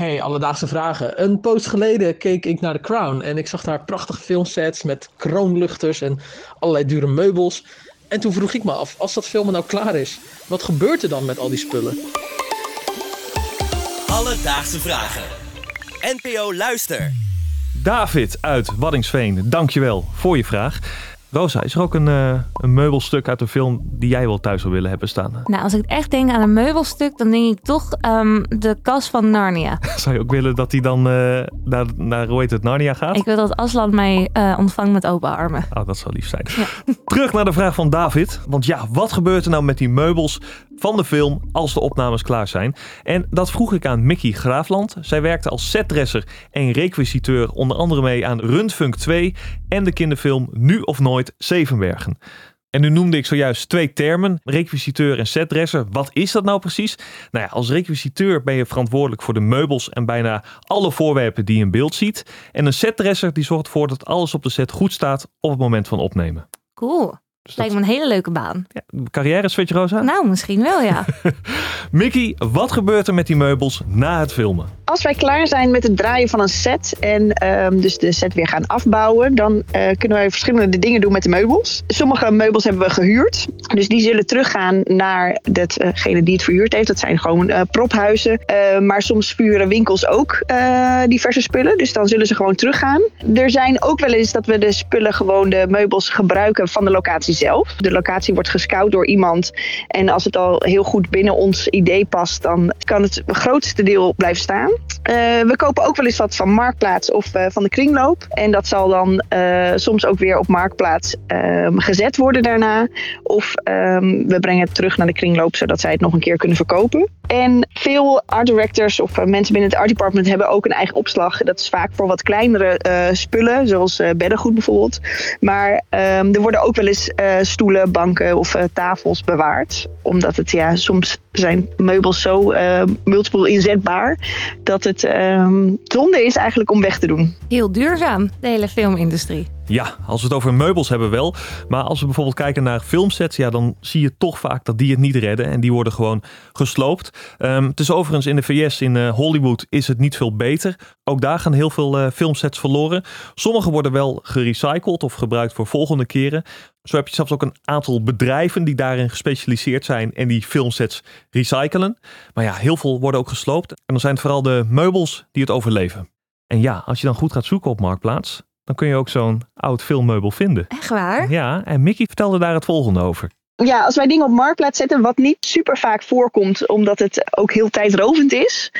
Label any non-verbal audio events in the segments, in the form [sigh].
Hey, alledaagse vragen. Een post geleden keek ik naar The Crown en ik zag daar prachtige filmsets met kroonluchters en allerlei dure meubels. En toen vroeg ik me af, als dat filmen nou klaar is, wat gebeurt er dan met al die spullen? Alledaagse vragen. NPO Luister. David uit Waddingsveen, dankjewel voor je vraag. Rosa, is er ook een, uh, een meubelstuk uit de film die jij wel thuis zou willen hebben staan? Nou, als ik echt denk aan een meubelstuk, dan denk ik toch um, de kas van Narnia. [laughs] zou je ook willen dat hij dan uh, naar, naar, hoe heet het, Narnia gaat? Ik wil dat Aslan mij uh, ontvangt met open armen. Oh, dat zou lief zijn. Ja. Terug naar de vraag van David. Want ja, wat gebeurt er nou met die meubels van de film als de opnames klaar zijn? En dat vroeg ik aan Mickey Graafland. Zij werkte als setdresser en requisiteur onder andere mee aan Rundfunk 2 en de kinderfilm Nu of Nooit Zevenbergen. En nu noemde ik zojuist twee termen, requisiteur en setdresser. Wat is dat nou precies? Nou ja, als requisiteur ben je verantwoordelijk voor de meubels en bijna alle voorwerpen die je in beeld ziet. En een setdresser die zorgt ervoor dat alles op de set goed staat op het moment van opnemen. Cool. Dus Lijkt me een hele leuke baan. Ja, carrière switch, Rosa? Nou, misschien wel, ja. [laughs] Mickey, wat gebeurt er met die meubels na het filmen? Als wij klaar zijn met het draaien van een set en um, dus de set weer gaan afbouwen, dan uh, kunnen wij verschillende dingen doen met de meubels. Sommige meubels hebben we gehuurd, dus die zullen teruggaan naar degene die het verhuurd heeft. Dat zijn gewoon uh, prophuizen, uh, maar soms vuren winkels ook diverse spullen, dus dan zullen ze gewoon teruggaan. Er zijn ook wel eens dat we de spullen gewoon de meubels gebruiken van de locatie zelf. De locatie wordt gescout door iemand. En als het al heel goed binnen ons idee past, dan kan het grootste deel blijven staan. Uh, we kopen ook wel eens wat van Marktplaats of uh, van de kringloop. En dat zal dan uh, soms ook weer op Marktplaats ehm, gezet worden daarna. Of um, we brengen het terug naar de kringloop, zodat zij het nog een keer kunnen verkopen. En veel art directors of mensen binnen het art department hebben ook een eigen opslag. Dat is vaak voor wat kleinere spullen, zoals beddengoed bijvoorbeeld. Maar um, er worden ook wel eens stoelen, banken of tafels bewaard. Omdat het ja, soms zijn meubels zo multiple inzetbaar dat het um, zonde is eigenlijk om weg te doen. Heel duurzaam, de hele filmindustrie. Ja, als we het over meubels hebben wel. Maar als we bijvoorbeeld kijken naar filmsets, ja, dan zie je toch vaak dat die het niet redden. En die worden gewoon gesloopt. Um, het is overigens in de VS, in uh, Hollywood, is het niet veel beter. Ook daar gaan heel veel uh, filmsets verloren. Sommige worden wel gerecycled of gebruikt voor volgende keren. Zo heb je zelfs ook een aantal bedrijven die daarin gespecialiseerd zijn en die filmsets recyclen. Maar ja, heel veel worden ook gesloopt. En dan zijn het vooral de meubels die het overleven. En ja, als je dan goed gaat zoeken op Marktplaats, dan kun je ook zo'n oud filmmeubel vinden. Echt waar? Ja, en Mickey vertelde daar het volgende over ja, als wij dingen op marktplaats zetten, wat niet super vaak voorkomt, omdat het ook heel tijdrovend is,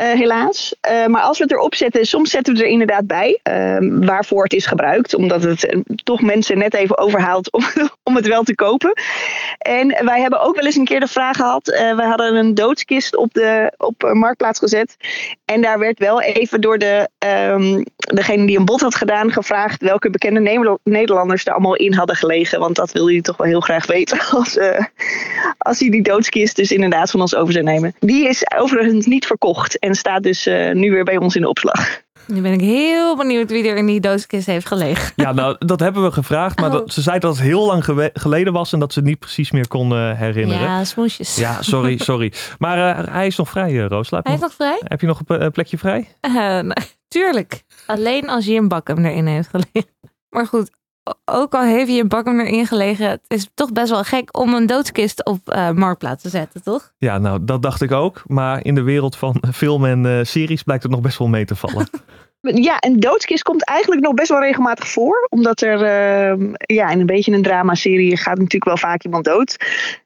uh, helaas. Uh, maar als we het erop zetten, soms zetten we er inderdaad bij uh, waarvoor het is gebruikt, omdat het eh, toch mensen net even overhaalt om, [laughs] om het wel te kopen. En wij hebben ook wel eens een keer de vraag gehad, we hadden een doodskist op de op marktplaats gezet. En daar werd wel even door de, um, degene die een bod had gedaan gevraagd welke bekende Nederlanders er allemaal in hadden gelegen. Want dat wilde hij toch wel heel graag weten. [laughs] als, uh, als hij die doodskist dus inderdaad van ons over zou nemen. Die is overigens niet verkocht en staat dus uh, nu weer bij ons in de opslag. Nu ben ik heel benieuwd wie er in die doodskist heeft gelegen. [laughs] Ja, nou, dat hebben we gevraagd. Maar oh. dat, ze zei dat het heel lang geleden was en dat ze het niet precies meer kon uh, herinneren. Ja, smoesjes. Ja, sorry, [laughs] sorry. Maar uh, hij is nog vrij, uh, Roos. Laat hij is nog vrij? Heb je nog een plekje vrij? nee, tuurlijk. Alleen als je een bak hem erin heeft gelegen. [laughs] Maar goed, ook al heeft je een bak hem erin gelegen, het is toch best wel gek om een doodskist op uh, marktplaats te zetten, toch? Ja, nou, dat dacht ik ook. Maar in de wereld van film en uh, series blijkt het nog best wel mee te vallen. [laughs] Ja, een doodskist komt eigenlijk nog best wel regelmatig voor. Omdat er uh, ja, in een beetje een dramaserie gaat natuurlijk wel vaak iemand dood.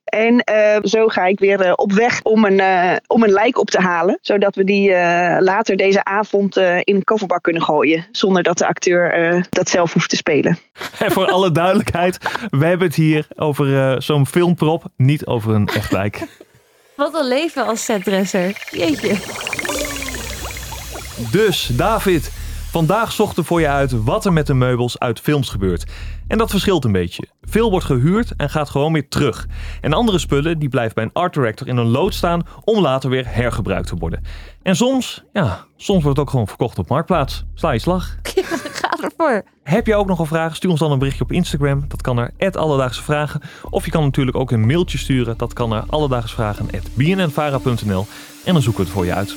En uh, zo ga ik weer uh, op weg om een, uh, om een lijk op te halen. Zodat we die later deze avond in een kofferbak kunnen gooien. Zonder dat de acteur dat zelf hoeft te spelen. En voor alle [laughs] duidelijkheid, we hebben het hier over zo'n filmprop, niet over een echt lijk. Wat een leven als setdresser. Jeetje. Dus, David, vandaag zochten voor je uit wat er met de meubels uit films gebeurt. En dat verschilt een beetje. Veel wordt gehuurd en gaat gewoon weer terug. En andere spullen die blijven bij een art director in een lood staan om later weer hergebruikt te worden. En soms, ja, soms wordt het ook gewoon verkocht op Marktplaats. Sla je slag. [laughs] Ga ervoor. Heb je ook nog een vraag? Stuur ons dan een berichtje op Instagram. Dat kan naar Alledaagse Vragen. Of je kan natuurlijk ook een mailtje sturen. Dat kan naar alledaagsvragen.bnnvara.nl En dan zoeken we het voor je uit.